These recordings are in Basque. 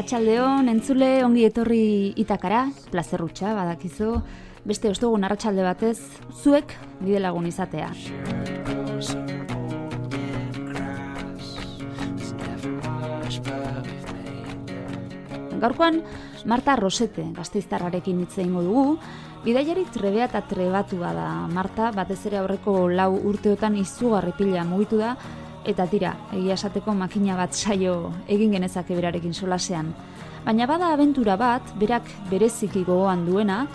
Arratxaldeon, entzule ongi etorri itakara, plazerrutxa badakizu, beste ostogun arratsalde batez, zuek bide lagun izatea. Gaurkoan, Marta Rosete gazteiztarrarekin hitz egingo dugu, Bidaiari trebea eta trebatua da. Marta, batez ere aurreko lau urteotan izugarri pila mugitu da, eta tira, egia esateko makina bat saio egin genezake berarekin solasean. Baina bada abentura bat, berak bereziki gogoan duena,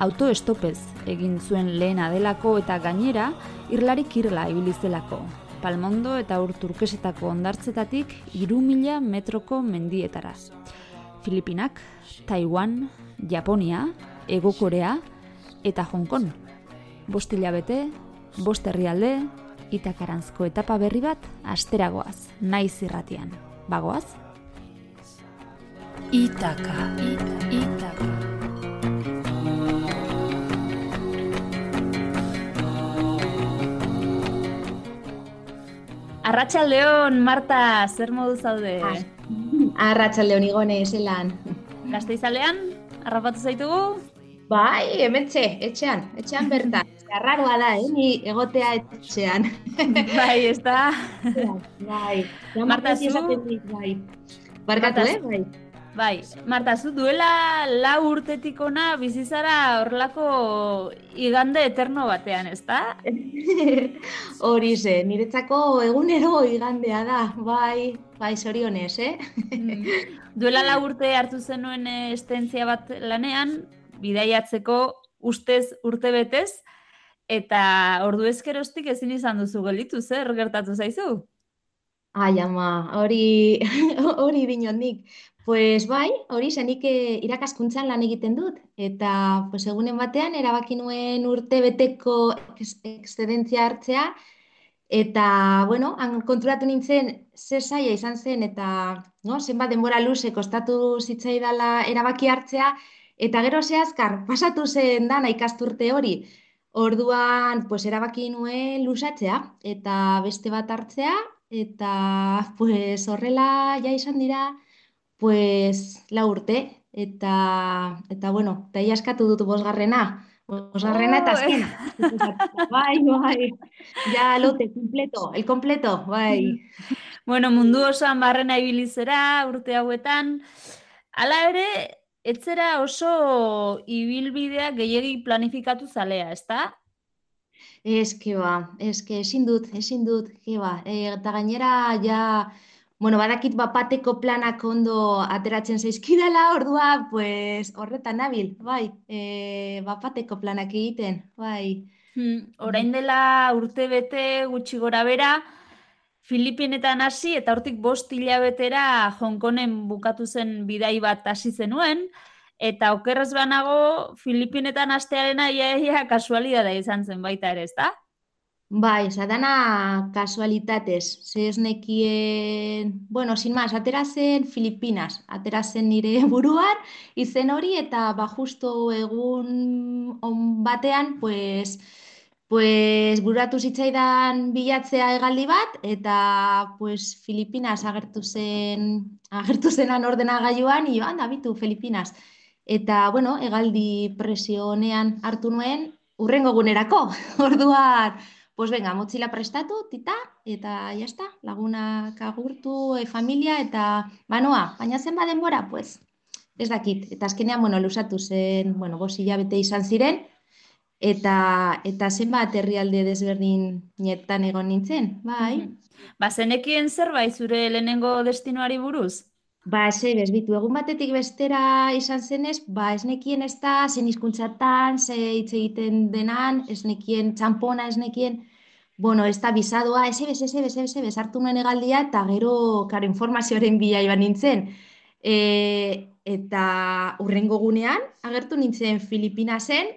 autoestopez egin zuen lehena delako eta gainera, irlari kirla ibilizelako. Palmondo eta ur turkesetako ondartzetatik iru mila metroko mendietara. Filipinak, Taiwan, Japonia, Ego Korea eta Hong Kong. Bost hilabete, bost herrialde, itakarantzko etapa berri bat asteragoaz, naiz irratian. Bagoaz? Itaka. Itaka. Arratxaldeon, Marta, zer modu zaude? Arratxaldeon igone, zelan. Gazteizalean, harrapatu zaitugu? Bai, hementxe, etxean, etxean bertan. Arraroa da, eh, ni egotea etxean. Bai, ez da. Bai, Marta, zu? bai. Barkatu, eh, bai. Bai, Marta, zu duela lau urtetik ona bizizara horrelako igande eterno batean, ez da? Hori ze, niretzako egunero igandea da, bai, bai, zorionez, eh? Duela lau urte hartu zenuen eh, estentzia bat lanean, bidaiatzeko ustez urte betez, eta ordu ezkerostik ezin izan duzu gelditu, zer gertatu zaizu? Ai, ama, hori, hori dinondik. Pues bai, hori zenik eh, irakaskuntzan lan egiten dut. Eta pues, egunen batean erabaki nuen urte beteko ex- excedentzia hartzea. Eta, bueno, han konturatu nintzen ze zaila izan zen eta no, zenbat denbora luze kostatu zitzaidala erabaki hartzea. Eta gero zehazkar, pasatu zen dana ikasturte hori. Orduan, pues, erabaki nuen luzatzea eta beste bat hartzea. Eta, pues, horrela ja izan dira Pues lau urte, eta, eta bueno, eta ia eskatu dut bosgarrena. Bosgarrena eta Oh, azkena. Bai, bai. Ja, lote, completo, el completo, bai. Bueno, mundu osoan barrena ibili zera urte hauetan. Hala ere, etzera oso ibilbidea gehiegi planifikatu zalea, ezta? Ez que ba, que ezin dut, ezin dut, ba. E, eta gainera, ja, bueno, badakit bapateko planak ondo ateratzen zaizkidala, ordua, pues, horretan nabil, bai. E, bapateko planak egiten, bai. Hmm, orain dela urte bete gutxi gora bera, Filipinetan hasi eta hortik bost hilabetera Hongkonen bukatu zen bidai bat hasi zenuen, eta okerrez banago Filipinetan hastearena ia, ia kasualidadea izan zen baita ere, ezta? Bai, oza, dana kasualitatez. Ze ez nekien, bueno, sin más, atera zen Filipinas, atera zen nire buruan, izen hori, eta ba justo egun on batean, pues, pues buratu zitzaidan bilatzea hegaldi bat, eta pues Filipinas agertu zen, agertu zenan ordenagailuan, joan, da, bitu, Filipinas. Eta, bueno, hegaldi presio honean hartu nuen, urrengo egunerako. Orduan, pues venga, motxila prestatu, tita, eta ya está, lagunak agurtu, e, familia, eta banoa, baina zen denbora, pues, ez dakit. Eta azkenean, bueno, lusatu zen, bueno, bost hilabete izan ziren, eta, eta zenbat herrialde desberdinetan egon nintzen, bai. Ba, zenekien zerbait zure lehenengo destinoari buruz? Ba, ze, bezbitu, egun batetik bestera izan zenez, ba, ez nekien ez da, zen hizkuntzatan, ze hitz egiten denan, ez nekien txampona, ez nekien, bueno, ez da bizadoa, ez ebes, ez ebes, ez ebes, hartu nuen egaldia, eta gero, karo, informazioaren bila iban nintzen. E, eta urrengo gunean, agertu nintzen Filipinasen,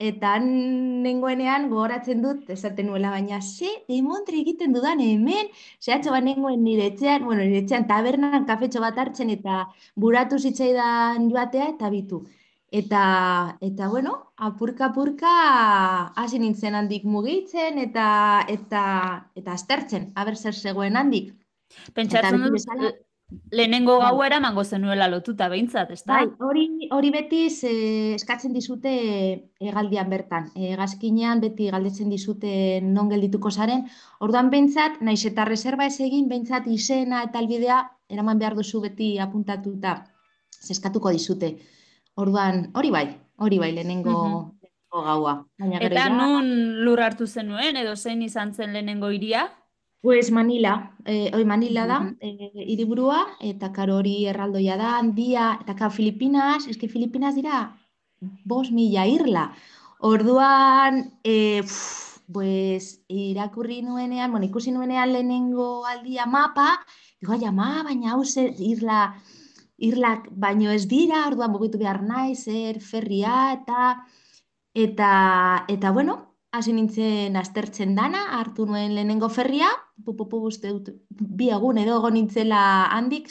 eta nengoenean gogoratzen dut, esaten nuela, baina ze demontre egiten dudan hemen, zehatxo bat nengoen nire etxean, bueno, nire etxean tabernan kafetxo bat hartzen, eta buratu zitzaidan joatea, eta bitu. Eta, eta bueno, apurka-apurka hasi nintzen handik mugitzen eta eta eta aztertzen, aber zer zegoen handik. Pentsatzen dut, lehenengo bai. gau eramango zenuela lotuta behintzat, ez da? Bai, hori, hori beti eh, eskatzen dizute egaldian bertan. Egazkinean beti galdetzen dizute non geldituko zaren. Orduan behintzat, naiz eta reserva ez egin, behintzat izena eta albidea eraman behar duzu beti apuntatuta zeskatuko dizute. Orduan, hori bai, hori bai, lehenengo, lehenengo gaua. Baina Eta ja, nun lur hartu zenuen, edo zein izan zen lehenengo iria? Pues Manila, eh, oi Manila da, eh, hiriburua eta karo hori erraldoia da, handia, eta ka Filipinas, eske Filipinas dira, bos mila irla. Orduan, eh, pff, pues, irakurri nuenean, bueno, ikusi nuenean lehenengo aldia mapa, digo, ma, baina hau irla, irlak baino ez dira, orduan mugitu behar naiz, er, ferria, eta, eta, eta, bueno, hasi nintzen aztertzen dana, hartu nuen lehenengo ferria, pupupu uste dut, bi egun edo egon nintzela handik,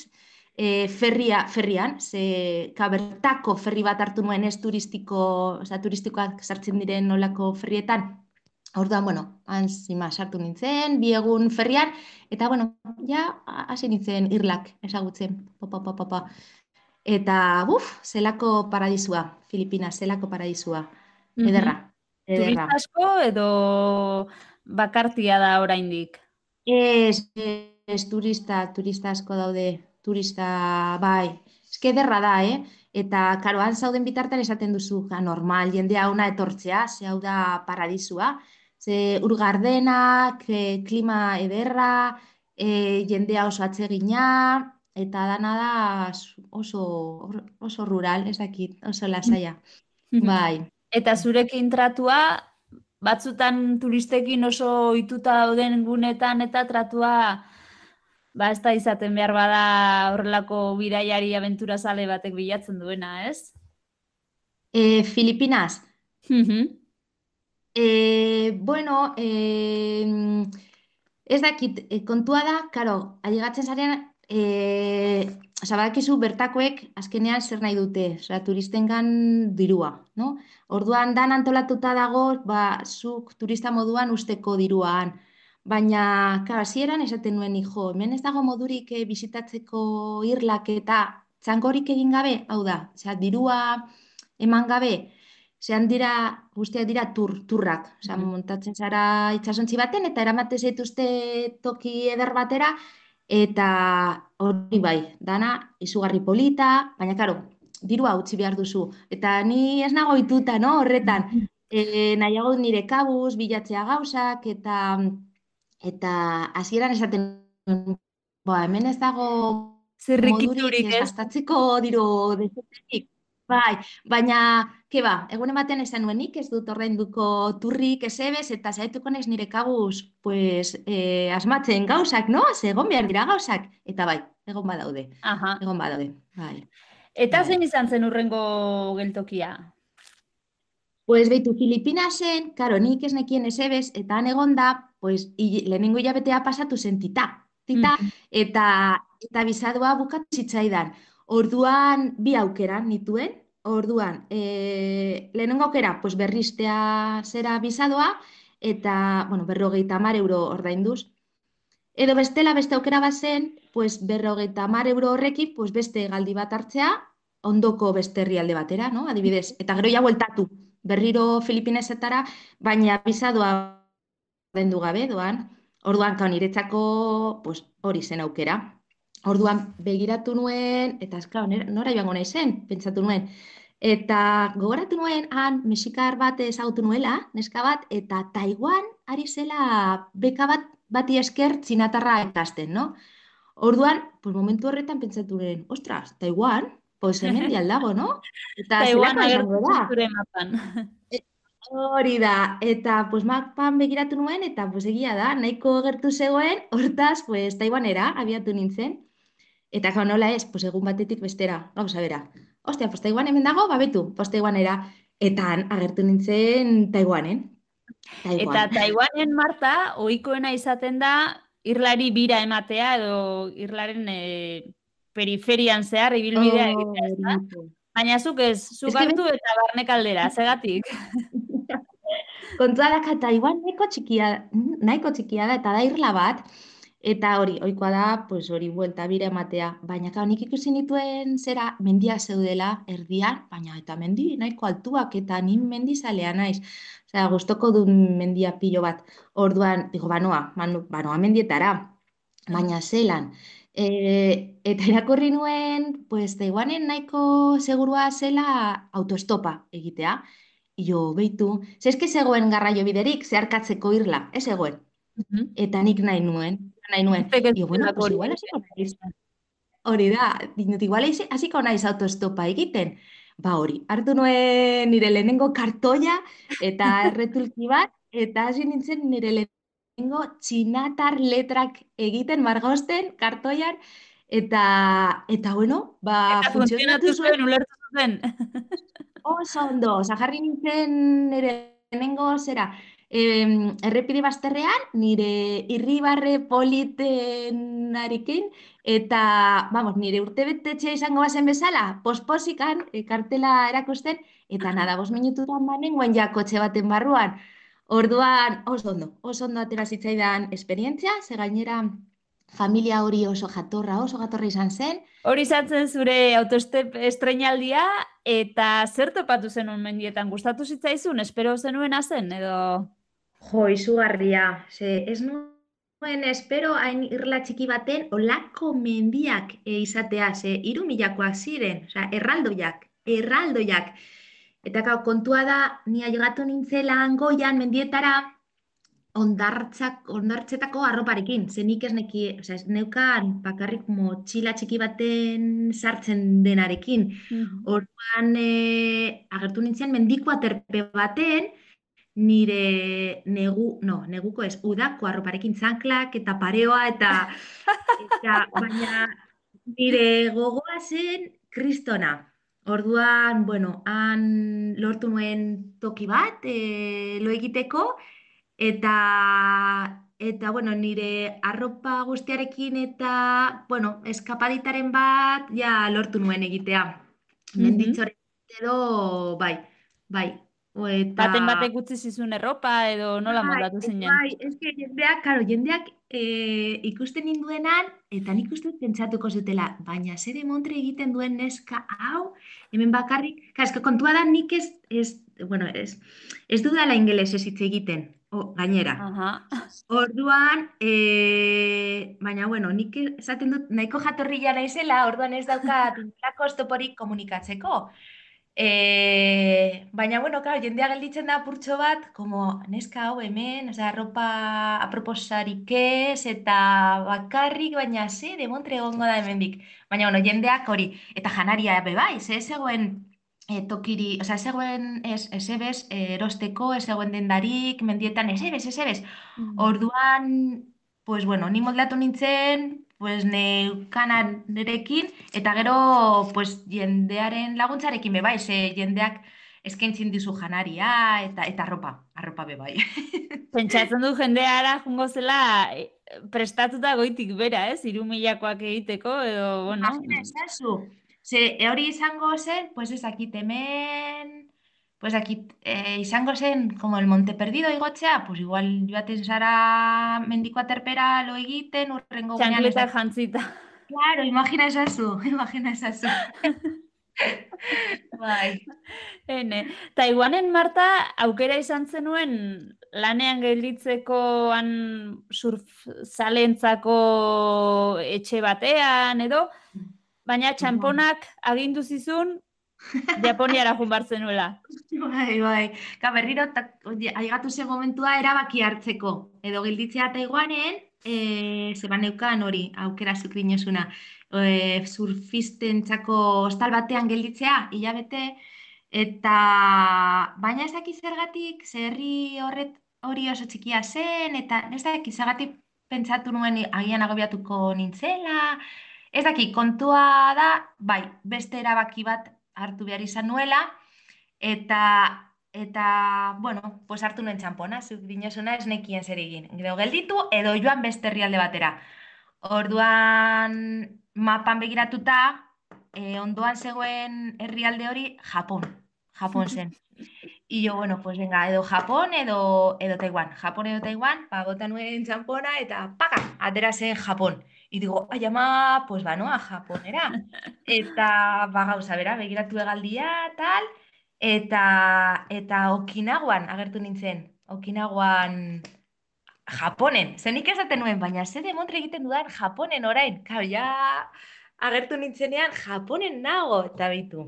e, ferria, ferrian, ze kabertako ferri bat hartu nuen ez turistiko, oza, turistikoak sartzen diren nolako ferrietan, Orduan, bueno, hanzima sartu nintzen, bi egun ferrian, eta, bueno, ja, hasi nintzen irlak ezagutzen, papa, papa, papa. Eta, buf, zelako paradisua, Filipina, zelako paradisua, ederra. ederra. Turista asko edo bakartia da oraindik? Ez, ez, turista, turista asko daude, turista, bai, eske ederra da, eh? Eta, karo, han zauden bitartan esaten duzu, normal, jendea una etortzea, ze hau da paradisua, Ze ur gardenak, e, klima ederra, e, jendea oso atsegina, eta dana da oso, oso rural, ez dakit, oso lasaia. bai. Eta zurekin tratua, batzutan turistekin oso ituta dauden gunetan eta tratua ba ez da izaten behar bada horrelako bidaiari aventura sale batek bilatzen duena, ez? E, Filipinas. E, bueno, e, ez dakit, e, kontua da, karo, ailegatzen zarean, e, oza, badakizu bertakoek azkenean zer nahi dute, oza, turistengan dirua, no? Orduan dan antolatuta dago, ba, zuk turista moduan usteko diruaan. Baina, hasieran esaten nuen, jo, hemen ez dago modurik e, bisitatzeko irlak eta txangorik egin gabe, hau da, oza, dirua eman gabe, zean dira, guztiak dira tur, turrak. Osa, montatzen zara itxasontzi baten, eta eramate zaituzte toki eder batera, eta hori bai, dana, izugarri polita, baina karo, dirua utzi behar duzu. Eta ni ez nago ituta, no, horretan, e, nahiago nire kabuz, bilatzea gauzak, eta eta hasieran esaten, ba, hemen ez dago modurik ez gastatzeko diru dezetetik. Bai, baina, ke ba, egun ematen esan nuenik, ez dut ordainduko turrik esebez, eta zaituko naiz nire kabuz, pues, eh, asmatzen gauzak, no? Ze egon behar dira gauzak. Eta bai, egon badaude. Aha. Egon badaude, bai. Eta bai. zen izan zen urrengo geltokia? Pues beitu Filipinasen, karo, nik ez nekien esebez, eta han egon da, pues, lehenengo hilabetea pasatu zen tita. Tita, mm. eta, eta bizadua bukatu zitzaidan. Orduan bi aukera nituen, orduan e, lehenengo aukera pues berristea zera bizadoa eta bueno, berrogeita mar euro ordainduz. Edo bestela beste aukera bazen, pues berrogeita mar euro horrekin pues beste galdi bat hartzea ondoko beste herrialde batera, no? Adibidez, eta gero ja bueltatu berriro Filipinesetara, baina bizadoa ordaindu gabe doan. Orduan ka niretzako pues hori zen aukera. Orduan begiratu nuen, eta eskau, nora joango nahi zen, pentsatu nuen. Eta gogoratu nuen, han, mexikar bat ezagutu nuela, neska bat, eta Taiwan ari zela beka bat bati esker txinatarra ekasten, no? Orduan, pues momentu horretan pentsatu nuen, ostras, Taiwan, pues hemen dialdago, no? Eta Taiwan agertu zure mapan. E, Hori da, eta pues mapan begiratu nuen, eta pues egia da, nahiko gertu zegoen, hortaz, pues Taiwanera abiatu nintzen. Eta gau nola ez, pues egun batetik bestera, gauza bera. Ostia, pues Taiwan hemen dago, babetu, pues Taiwanera. Eta agertu nintzen Taiwanen. Eta Taiwan. Taiwanen Marta, ohikoena izaten da, irlari bira ematea edo irlaren e, periferian zehar ibilbidea Oh, egitea, ezta? bonito. Baina zuk ez, zuk hartu eta barne kaldera, zegatik. Kontua daka Taiwan nahiko txikia, nahiko txikia da, eta da irla bat, eta hori, ohikoa da, pues hori, buelta bira ematea. Baina, kao, nik ikusi nituen zera mendiak zeudela erdian, baina eta mendi nahiko altuak, eta ni mendizalea naiz. Osea, gustoko duen mendia pilo bat. Orduan, digo, banoa, banoa mendietara, baina zelan. E, eta irakurri nuen, pues, Taiwanen nahiko segurua zela autostopa egitea. Jo, beitu, ze zegoen garraio biderik zeharkatzeko irla, ez zegoen. Mhm. Eta nik nahi nuen, nahi nuen. Io, bueno, pues igual hasiko naiz. Hori da, dinut, igual hasi- hasiko naiz autostopa egiten. Ba hori, hartu nuen nire lehenengo kartoia eta erretulki bat, eta hasi nintzen nire lehenengo txinatar letrak egiten margosten kartoian, eta, eta bueno, ba, Eta funtzionatu zuen ulertu zuen. oso ondo, oza, jarri nintzen nire lehenengo zera, em, errepide bazterrean, nire irribarre politenarekin, eta, vamos, nire urtebetetxea izango bazen bezala, posposikan, e, kartela erakusten, eta nada, bost minututan banengoen ja kotxe baten barruan. Orduan, oso ondo, oso ondo atera zitzaidan esperientzia, ze gainera familia hori oso jatorra, oso jatorra izan zen, Hori izatzen zure autostep estreinaldia, eta zer topatu zenuen mendietan? Gustatu zitzaizun, espero zenuena zen, edo... Jo, izugarria. Ze, ez nuen espero hain irla txiki baten olako mendiak e, izatea, ze hiru milakoak ziren, osea, erraldoiak, erraldoiak. Eta gau, kontua da, ni ailegatu nintzela goian mendietara, ondartzak, ondartzetako arroparekin, ze nik ez neki, osea, ez neukan bakarrik motxila txiki baten sartzen denarekin. Orduan eh, agertu nintzen mendiko aterpe baten, nire negu, no, neguko ez, udako arroparekin zanklak eta pareoa eta, eta baina nire gogoa zen kristona. Orduan, bueno, han lortu nuen toki bat e, lo egiteko eta eta bueno, nire arropa guztiarekin eta bueno, eskapaditaren bat ja lortu nuen egitea. Mhm. Menditxore edo bai, bai. Eta Baten batek utzi zizun erropa, edo nola Bai, moldatu zinen? Bai, eske jendeak, karo, jendeak eh, ikusten ninduenan, eta nik uste pentsatuko zutela, baina zer montre egiten duen neska hau, hemen bakarrik, ka, eske kontua da nik ez, ez, bueno, ez, ez dudala ingelesez hitz egiten, o, gainera. Aha. Orduan, eh, baina bueno, nik esaten dut nahiko jatorria naizela, orduan ez daukat inolako oztoporik komunikatzeko. Eh, baina bueno, claro, jendea gelditzen da apurtxo bat, como neska hau hemen, osea, arropa aproposarik ez, eta bakarrik, baina ze, demontre egongo da hemendik. Baina bueno, jendeak hori, eta janaria be bai, ze ez zegoen e, tokiri, osea, ez zegoen ez, ez ebez, erosteko, ez zegoen dendarik, mendietan, ez ebez, ez ebez. Orduan, pues bueno, ni moldatu nintzen, pues nerekin, eta gero, pues jendearen laguntzarekin be bai, ze jendeak eskaintzen dizu janaria, eta, eta arropa, arropa be bai. Pentsatzen du jendeara jungo zela eh, prestatuta goitik bera, ez? Hiru milakoak egiteko, edo, bueno... Ezazu, ze hori izango zen, pues ez dakit hemen, pues dakit, eh, izango zen, como el Monte Perdido igotzea, pues igual joaten zara mendiko aterpera lo egiten, urrengo gunean Txankletak dakit. jantzita. Claro, imagina ezazu, imagina ezazu. Bai. Ene, Taiwanen Marta aukera izan zenuen lanean gelditzeko han surfzalentzako etxe batean edo, baina txamponak agindu zizun Japoniara joan bar zenuela. Bai, bai. Ka berriro aigatu zen momentua erabaki hartzeko. Edo gelditzea Taiwanen, e, ze baneukan hori, aukera zuk dinosuna, e, surfistentzako hostal batean gelditzea, hilabete, Eta baina ez zergatik, ze herri horret hori oso txikia zen, eta ez dakit zergatik pentsatu nuen agian agobiatuko nintzela. Ez dakit, kontua da, bai, beste erabaki bat hartu behar izan nuela, eta eta, bueno, pues hartu nuen txampona, zuk dinosuna ez nekien zer egin. Gero gelditu, edo joan beste herrialde batera. Orduan mapan begiratuta, eh, ondoan zegoen herrialde hori Japon. Japon zen. Y yo, bueno, pues venga, edo Japon edo, edo Taiwan. Japon edo Taiwan, bota nuen txampona eta paka, atera zen Japon. Y digo, ai ama, pues ba, no, a Japonera. Eta, ba, gauza, bera, begiratu egaldia, tal, eta, eta Okinawan agertu nintzen. Okinawan Japonen. Zenik esaten nuen, baina ze demontre egiten dudan Japonen orain. Kau, ja agertu nintzenean Japonen nago, eta bitu.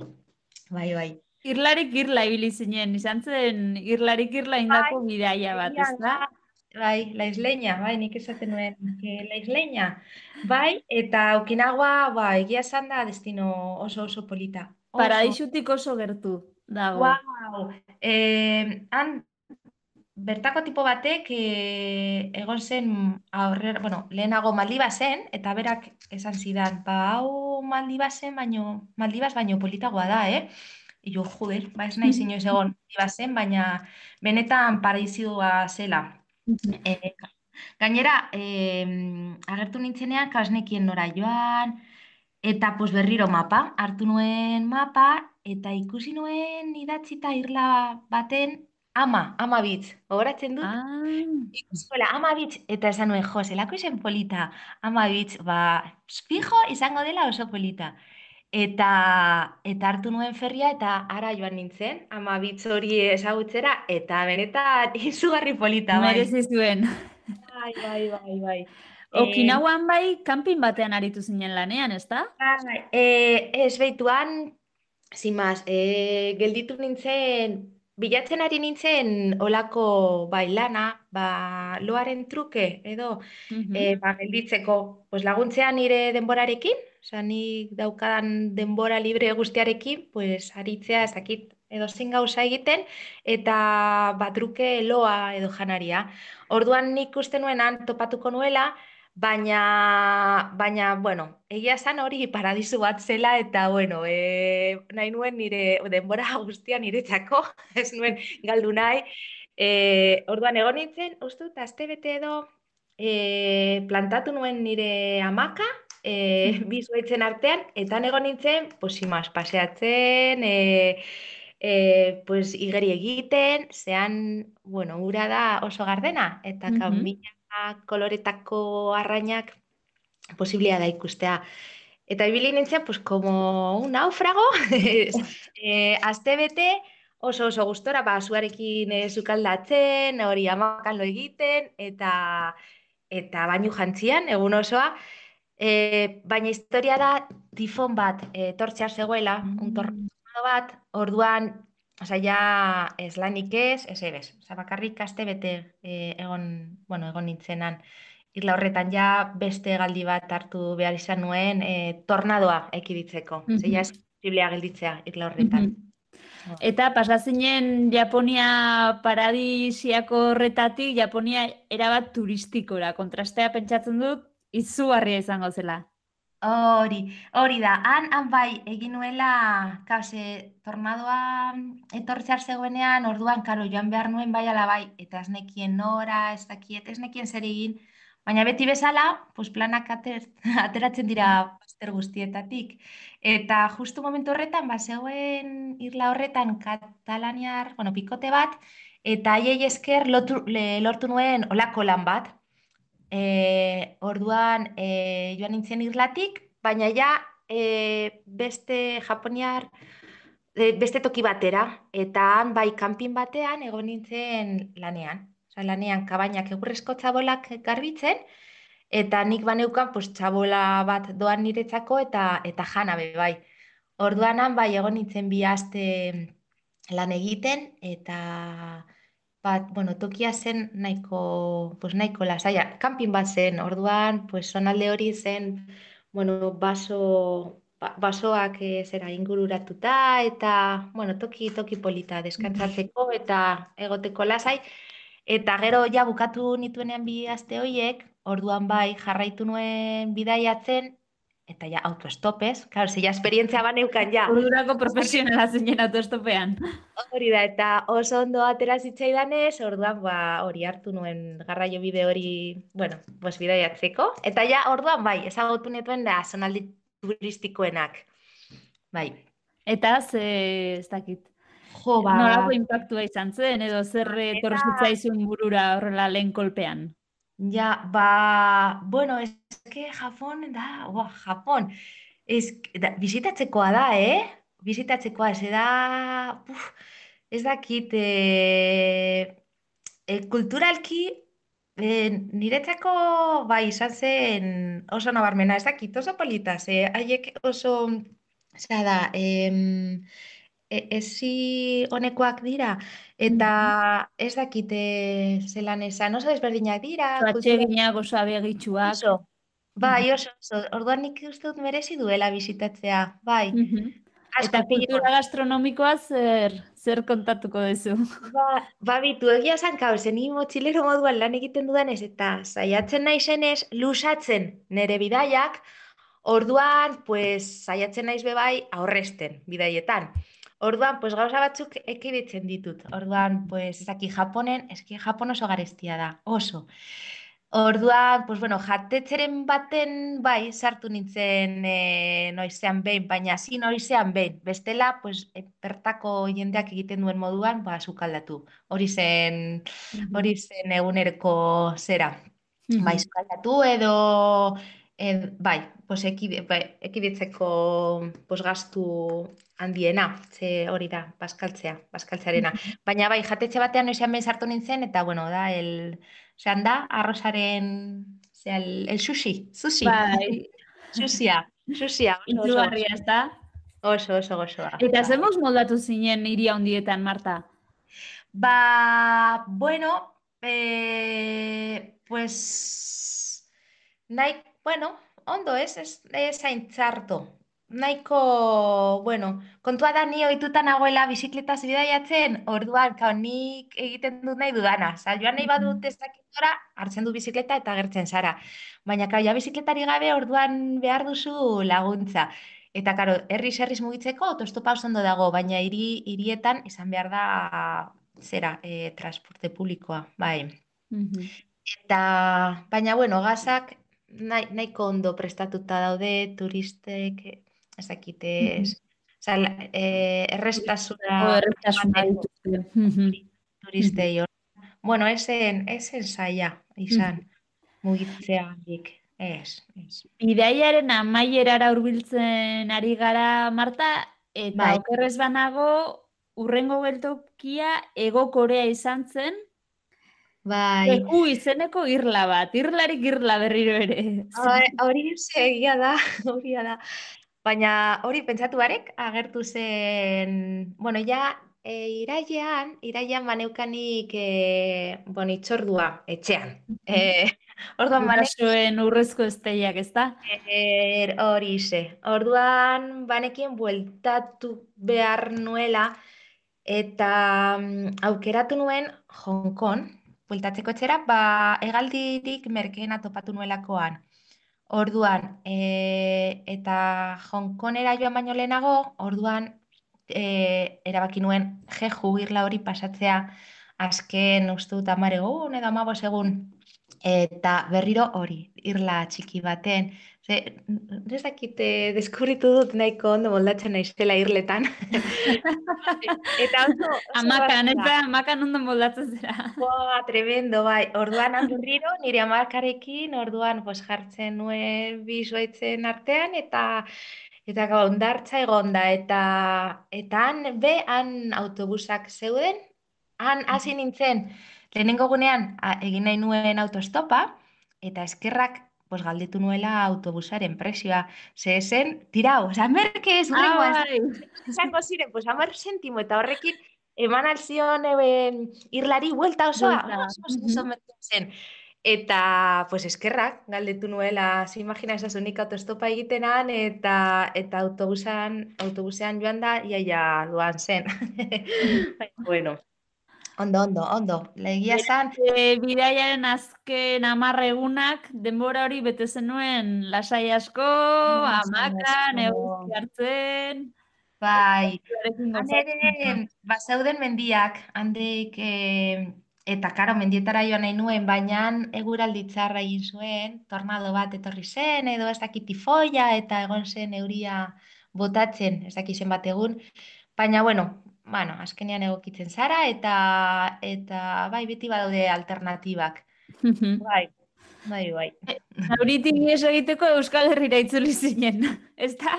Bai, bai. Irlarik irla ibili zinen, izan zen irlarik irla indako bidaia bat, ez da? Bai, la isleña, bai, nik esaten nuen, que la isleña. Bai, eta Okinawa, ba, egia esan da destino oso oso polita. Oso. Paradisutik oso gertu dago. Wow. Eh, han bertako tipo batek eh, egon zen aurrera, bueno, lehenago Maldiba zen, eta berak esan zidan, ba, hau Maldiba zen, baino, Maldibas baino politagoa da, eh? Jo, joder, ba ez nahi inoiz egon Maldiba zen, baina benetan paradizioa zela. E, gainera, eh, agertu nintzenean, kasnekien nora joan, eta pues berriro mapa, hartu nuen mapa, eta ikusi nuen idatzita irla baten ama, ama bitz, gogoratzen dut? Ah, Ikuskola, ama bitz, eta esan nuen, jo, zelako izen polita, ama bitz, ba, fijo izango dela oso polita. Eta, eta hartu nuen ferria eta ara joan nintzen, ama bitz hori ezagutzera, eta benetan izugarri polita, bai. merezi zuen. Bai, bai, bai, bai. Okinawan bai, kanpin batean aritu zinen lanean, ez da? Bai, eh, ez behituan, sin más, eh, gelditu nintzen, bilatzen ari nintzen olako bai lana, ba, loaren truke, edo, Mhm. eh, ba, gelditzeko, pues laguntzea nire denborarekin, osea, nik daukadan denbora libre guztiarekin, pues aritzea ez dakit edo zein gauza egiten, eta ba, truke loa edo janaria. Orduan nik uste nuen han topatuko nuela, Baina, baina, bueno, egia esan hori paradisu bat zela eta, bueno, e, nahi nuen nire denbora guztia niretzako, ez nuen galdu nahi. E, orduan egon nintzen, uste dut, aste bete edo e, plantatu nuen nire amaka, e, bi zuaitzen artean, eta egon nintzen, pues, imaz, paseatzen, e, e, pues, igeri egiten, zean, bueno, ura da oso gardena, eta Mhm. kanbina koloretako arrainak posiblea da ikustea. Eta ibili nintzen, pues, como un náufrago, e, aste bete, oso oso gustora, ba, zuarekin e, sukaldatzen, hori amakan lo egiten, eta eta bainu jantzian, egun osoa, e, baina historia da tifon bat e, tortxear zegoela, un tornado bat, orduan, Osea, ja ez lanik ez, ez ebes. Osea, bakarrik aste bete eh, egon, bueno, egon nintzenan. Irla horretan ja beste galdi bat hartu behar izan nuen eh, tornadoa ekiditzeko. Ze ja ez posiblea gelditzea irla horretan. Mhm. Eta pasazinen Japonia paradisiako horretatik, Japonia erabat turistikora. Kontrastea pentsatzen dut, izugarria izango zela. Hori, hori da. Han, han bai, egin nuela, kause, tornadoa etortzear zegoenean, orduan, karo, joan behar nuen bai ala bai, eta ez nekien nora, ez dakiet, ez nekien zer egin, baina beti bezala, pues planak ater, ateratzen dira bazter guztietatik. Eta justu momentu horretan, ba, zegoen irla horretan katalaniar, bueno, pikote bat, eta haiei esker lotu, le, lortu nuen olako lan bat, E, orduan e, joan nintzen irlatik, baina ja e, beste japoniar, e, beste toki batera, eta han bai kanpin batean egon nintzen lanean. Osa, lanean kabainak egurrezko txabolak garbitzen, eta nik baneukan pues, txabola bat doan niretzako eta eta jana bai. Orduan han bai egon nintzen bi aste lan egiten, eta bat, bueno, tokia zen nahiko, pues nahiko lasaia, kanpin bat zen, orduan, pues zonalde hori zen, bueno, baso, ba- basoak e, zera ingururatuta eta, bueno, toki, toki polita deskantzatzeko eta egoteko lasai. Eta gero ja bukatu nituenean bi aste hoiek, orduan bai jarraitu nuen bidaiatzen, eta ja autoestopez, claro, ze ja esperientzia baneukan ja. Ordurako profesionala zinen autostopean. Hori da, eta oso ondo atera zitzaidanez, orduan ba, hori hartu nuen garraio bide hori, bueno, pues bidaiatzeko. Eta ja, orduan bai, ezagutu netuen da zonaldi turistikoenak. Bai. Eta ze, ez dakit, Jo, ba, nolako impactua izan zen, edo zer etorri zitzaizun burura horrela lehen kolpean. Ja, ba, bueno, es que Japon da, ua, Japon, ez, da, bisitatzekoa da, eh? Bisitatzekoa, ez da, puf, ez dakit, e, e, kulturalki, e, niretzako, bai, izan zen oso nabarmena, ez dakit, oso polita, ze haiek oso, zera da, em, e, ezi honekoak dira, eta ez dakit e, zelan esan, oso desberdinak dira, atseginak, oso abegitsuak. Oso. Bai, oso, oso. Orduan nik uste dut merezi duela bisitatzea. Bai. Mhm. Asko Eta kultura gastronomikoa zer, zer kontatuko duzu? Ba, ba bitu, egia esan kau, zen ni motxilero moduan lan egiten dudanez, eta saiatzen naizenez, lusatzen nere bidaiak, orduan, pues, saiatzen naiz bebai aurresten bidaietan. Orduan, pues, gauza batzuk ekiditzen ditut. Orduan, pues, ez daki Japonen, eski Japon oso garestia da, oso. Orduan, pues bueno, jatetzeren baten bai sartu nintzen e, noizean behin, baina hasi noizean behin. Bestela, pues e, bertako jendeak egiten duen moduan, ba sukaldatu. Hori zen, hori zen eguneroko zera. Mhm. Bai, sukaldatu edo ed, bai, pues ekide, bai, ekiditzeko pues gastu handiena, ze hori da, baskaltzea, baskaltzearena. Baina bai, jatetxe batean noizean behin sartu nintzen, eta bueno, da, el, zean da, arrozaren, zea, el, el sushi, sushi, Bai, sushia, sushia, oso, oso, itzugarria, ez da? oso, oso gozoa. Eta zemuz moldatu zinen hiria handietan, Marta? Ba, bueno, eh, pues, nahi, bueno, ondo ez, ez, ez hain txarto. Nahiko, bueno, kontua da ni ohituta nagoela bizikletaz bidaiatzen, orduan, kao, nik egiten dut nahi dudana. Sa, joan nahi badut ezakitora, hartzen du bizikleta eta agertzen zara. Baina, kao, ja bizikletari gabe, orduan behar duzu laguntza. Eta, karo, herriz herriz mugitzeko autostopa oso ondo dago, baina hiri, hirietan izan behar da zera, e, transporte publikoa, bai. Mhm. Eta, baina, bueno, gazak nahi, nahiko ondo prestatuta daude turistek, eh, ez dakite, ez, Osa, la- eh, errestasuna dituzte. Mhm. turistei. Bueno, esen, esen zaila izan, mugitzea handik. Ez, ez. Bidaiaren amaierara hurbiltzen ari gara, Marta, eta Bai. okerrez banago, urrengo geltokia Ego Korea izan zen, Bai, Eku izeneko irla bat, irlarik irla berriro ere. hori egia da, hori da. Baina hori pentsatu barek agertu zen, bueno, ja e, irailean, irailean baneukanik e, bueno, itzordua etxean. E, orduan bane, Gurasoen urrezko esteiak, ez da? er, hori ze. Orduan banekin bueltatu behar nuela eta mm, aukeratu nuen Hong Kong, bueltatzeko etxera, ba, hegaldirik merkeena topatu nuelakoan. Orduan, e, eta Hong Kongera joan baino lehenago, orduan e, erabaki nuen jeju irla hori pasatzea azken uste dut hamar egun edo hamabost egun eta berriro hori, irla txiki baten. Ze, n- ez dakit, eh, deskubritu dut nahiko ondo moldatzen naizela irletan. Eta oso, oso Amakan, erraza. eta amakan ondo moldatzen zera. Boa, tremendo, bai. Orduan berriro nire amakarekin, orduan pues, jartzen nuen bi zuaitzen artean, eta eta gau, hondartza egonda, eta, eta han, be, han autobusak zeuden, han hasi nintzen, lehenengo gunean a, egin nahi nuen autostopa, eta eskerrak pues, galdetu nuela autobusaren presioa. Ze zen, tirau, oza, merke ez hurrengoan, bai. izango ziren, pues hamar sentimo eta horrekin eman alzion e, irlari buelta osoa, Buelta, oso, oso, oso zen. Eta, pues, eskerrak, galdetu nuela, zi imagina esaz unik autostopa egitenan, eta, eta autobusean, autobusean joan da, iaia duan zen. bueno, ondo, ondo, ondo. Legia zan, E, bidaiaren azken amarre egunak, denbora hori bete zenuen lasai asko, Lasai amakan, eguzki hartzen, bai, zuarekin Han gozatzen. ere, bazeuden mendiak, handik, eh, eta karo, mendietara joan nahi nuen, baina eguraldi txarra egin zuen, tornado bat etorri zen, edo ez dakit tifoia, eta egon zen euria botatzen, ez dakit zenbat egun, baina, bueno, bueno, azkenean egokitzen zara, eta, eta bai, beti badaude alternatibak. Bai, bai, bai. Zauritik ihes egiteko Euskal Herrira itzuli zinen, ez da?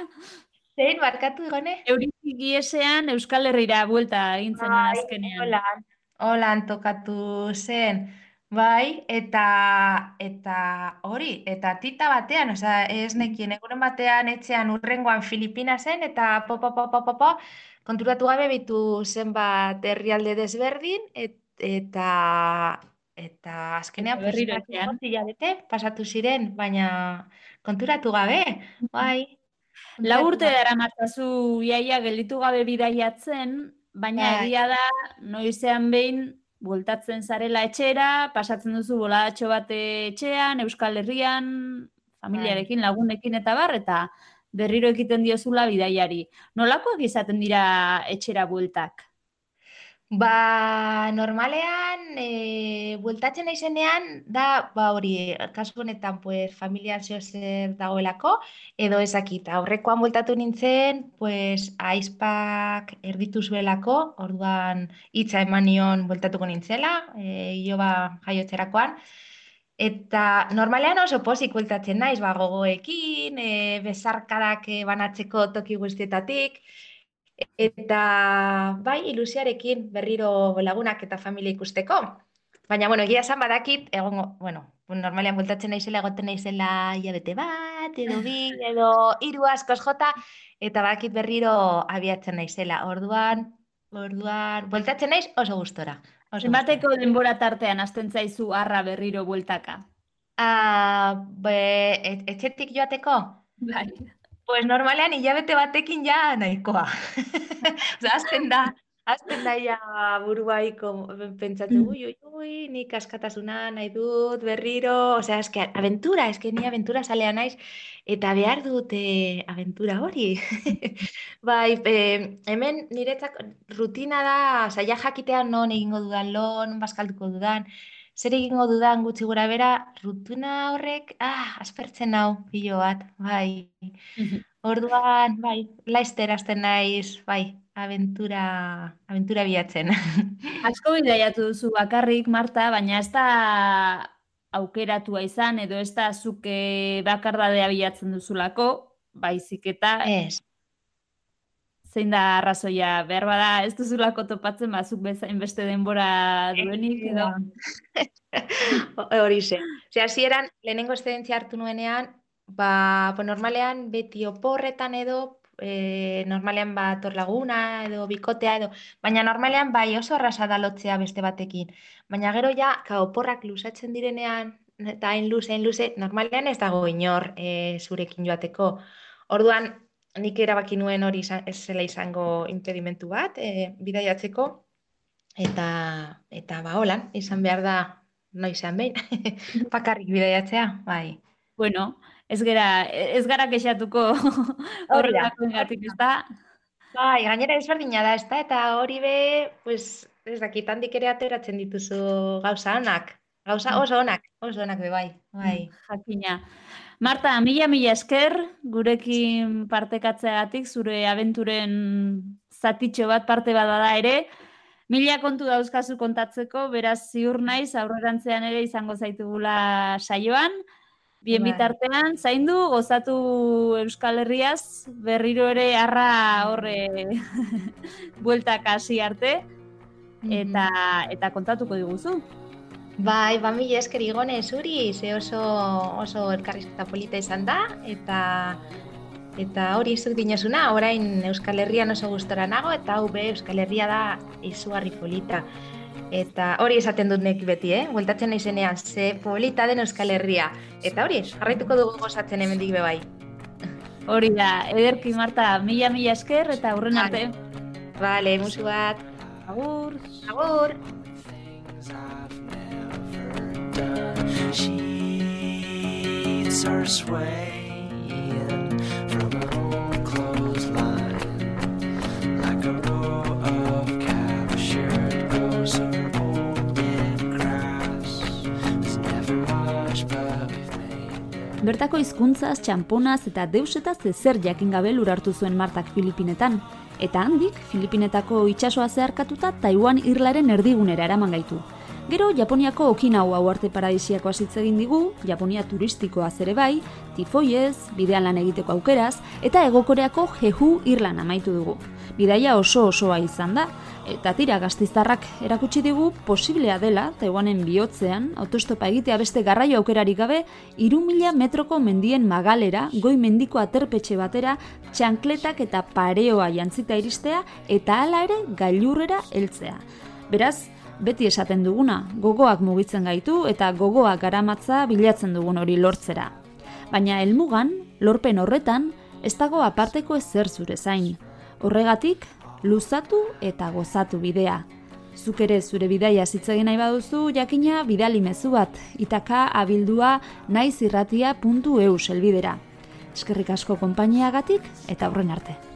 Zein, barkatu gone? Euritik iesean Euskal Herrira buelta egin zenuen Bai, azkenean. holan, holan tokatu zen. Bai, eta eta hori, eta tita batean, osea, ez nekien egunen batean etxean urrengoan Filipina zen eta po, po, po, po, po, po, konturatu gabe bitu zenbat herrialde desberdin et, eta eta azkenean hilabete pasatu ziren, baina konturatu gabe, bai. Lau konturatu urte gabe. daramatzazu iaia gelditu gabe bidaiatzen, baina Bai. egia da noizean behin bueltatzen zarela etxera, pasatzen duzu boladatxo bat etxean, Euskal Herrian, familiarekin, lagunekin eta bar, eta berriro ekiten diozula bidaiari. Nolakoak izaten dira etxera bueltak? Ba, normalean, e, bueltatzen naizenean, da, ba, hori, kasu honetan, pues, familia zeo zer dagoelako, edo ezakit, aurrekoan bueltatu nintzen, pues, aizpak erditu zuelako, orduan hitza eman nion bueltatuko nintzela, e, iloba jaiotzerakoan, Eta normalean oso pozik bueltatzen naiz, ba, gogoekin, e, besarkadak e, banatzeko toki guztietatik, eta bai, ilusiarekin berriro lagunak eta familia ikusteko. Baina, bueno, egia esan badakit, egongo, bueno, normalean bueltatzen naizela, egoten naizela hilabete bat, edo bi, edo hiru askoz jota, eta badakit berriro abiatzen naizela. Orduan, orduan, bueltatzen naiz oso gustora. Oso. Zenbateko denbora tartean hasten zaizu harra berriro bueltaka? Ah, be, et- etxetik joateko? Bai. Pues normalean hilabete batekin ja nahikoa. Osea, hasten da, hasten da ja buruaiko pentsatzen, ui, ui, ui, nik askatasuna nahi dut berriro, osea, eske aventura, eske ni aventura zalea naiz, eta behar dut eh, aventura hori. Bai, eh, hemen niretzak rutina da, saia jakitea non egingo dudan lo, non bazkalduko dudan, zer egingo dudan gutxi gora bera, rutina horrek, ah, aspertzen hau, pilo bat, bai. Orduan, bai, laizter hasten naiz, bai, aventura, aventura bilatzen. Asko bidaiatu duzu bakarrik, Marta, baina ez da aukeratua izan, edo ez da zuke bakardadea bilatzen duzulako, baizik eta Ez, zein da arrazoia, behar bada ez duzulako topatzen bazuk bezain beste denbora duenik, edo hori ze. Osea, hasieran lehenengo eszedentzia hartu nuenean, ba, pues normalean beti oporretan edo, eh, normalean bat hor laguna edo bikotea edo, baina normalean bai oso erraza da lotzea beste batekin. Baina gero ja, ka oporrak luzatzen direnean, eta hain luze, hain luze, normalean ez dago inor eh, zurekin joateko. Orduan, nik erabaki nuen hori izan- ez zela izango impedimentu bat, eh, bidaiatzeko, eta, eta ba, holan, izan behar da noizean behin, bakarrik bidaiatzea, bai. bueno, ez gara, ez gara kexatuko horrelakoengatik, ez da? Bai, gainera ezberdina da, ezta? Eta hori be, pues, ez dakit, handik ere ateratzen dituzu gauza onak. Gauza oso onak, oso onak be bai, bai. Jakina. Marta, mila mila esker gurekin partekatzeagatik, zure abenturen zatitxo bat parte bada da ere. Mila kontu dauzkazu kontatzeko, beraz ziur naiz aurrerantzean ere izango zaitugula saioan. Bien Bai. bitartean, zaindu, gozatu Euskal Herriaz, berriro ere harra horre bueltak hasi arte, eta, eta kontatuko diguzu. Bai, ba mila esker igone zuri, ze oso, oso elkarrizketa polita izan da, eta eta hori zuk dinozuna, orain Euskal Herrian oso gustora nago, eta hau be Euskal Herria da izugarri polita. Eta hori esaten dut nek beti, eh? Bueltatzen naizenean, ze polita den Euskal Herria. Eta hori, jarraituko dugu gozatzen hemendik be bai. Hori da, ederki Marta, mila mila esker eta aurren arte. Vale, musu bat. Agur. Agur. Sheets are swaying from an old clothesline like a row of captured ghosts or old dead grass. There's never much, but we've made Bertako hizkuntzaz, txamponaz eta deusetaz ezer jakin gabe lurartu zuen Martak Filipinetan. Eta handik, Filipinetako itsasoa zeharkatuta Taiwan irlaren erdigunera eraman gaitu. Gero, Japoniako Okinawa arte paradisiakoa hitz egin digu, Japonia turistikoa ere bai, tifoiez, bidean lan egiteko aukeraz, eta egokoreako Jehu irlan amaitu dugu. Bidaia oso osoa izan da, eta tira gaztiztarrak erakutsi digu posiblea dela, Taiwanen bihotzean, autostopa egitea beste garraio aukerarik gabe, irumila metroko mendien magalera, goi mendiko aterpetxe batera, txankletak eta pareoa jantzita iristea, eta hala ere gailurrera heltzea. Beraz, beti esaten duguna, gogoak mugitzen gaitu eta gogoak garamatza bilatzen dugun hori lortzera. Baina helmugan, lorpen horretan, ez dago aparteko ezer zure zain. Horregatik, luzatu eta gozatu bidea. Zuk ere zure bidaia zitzegin nahi baduzu, jakina bidali mezu bat, itaka abildua naizirratia.eu selbidera. Eskerrik asko konpainiagatik eta aurren arte.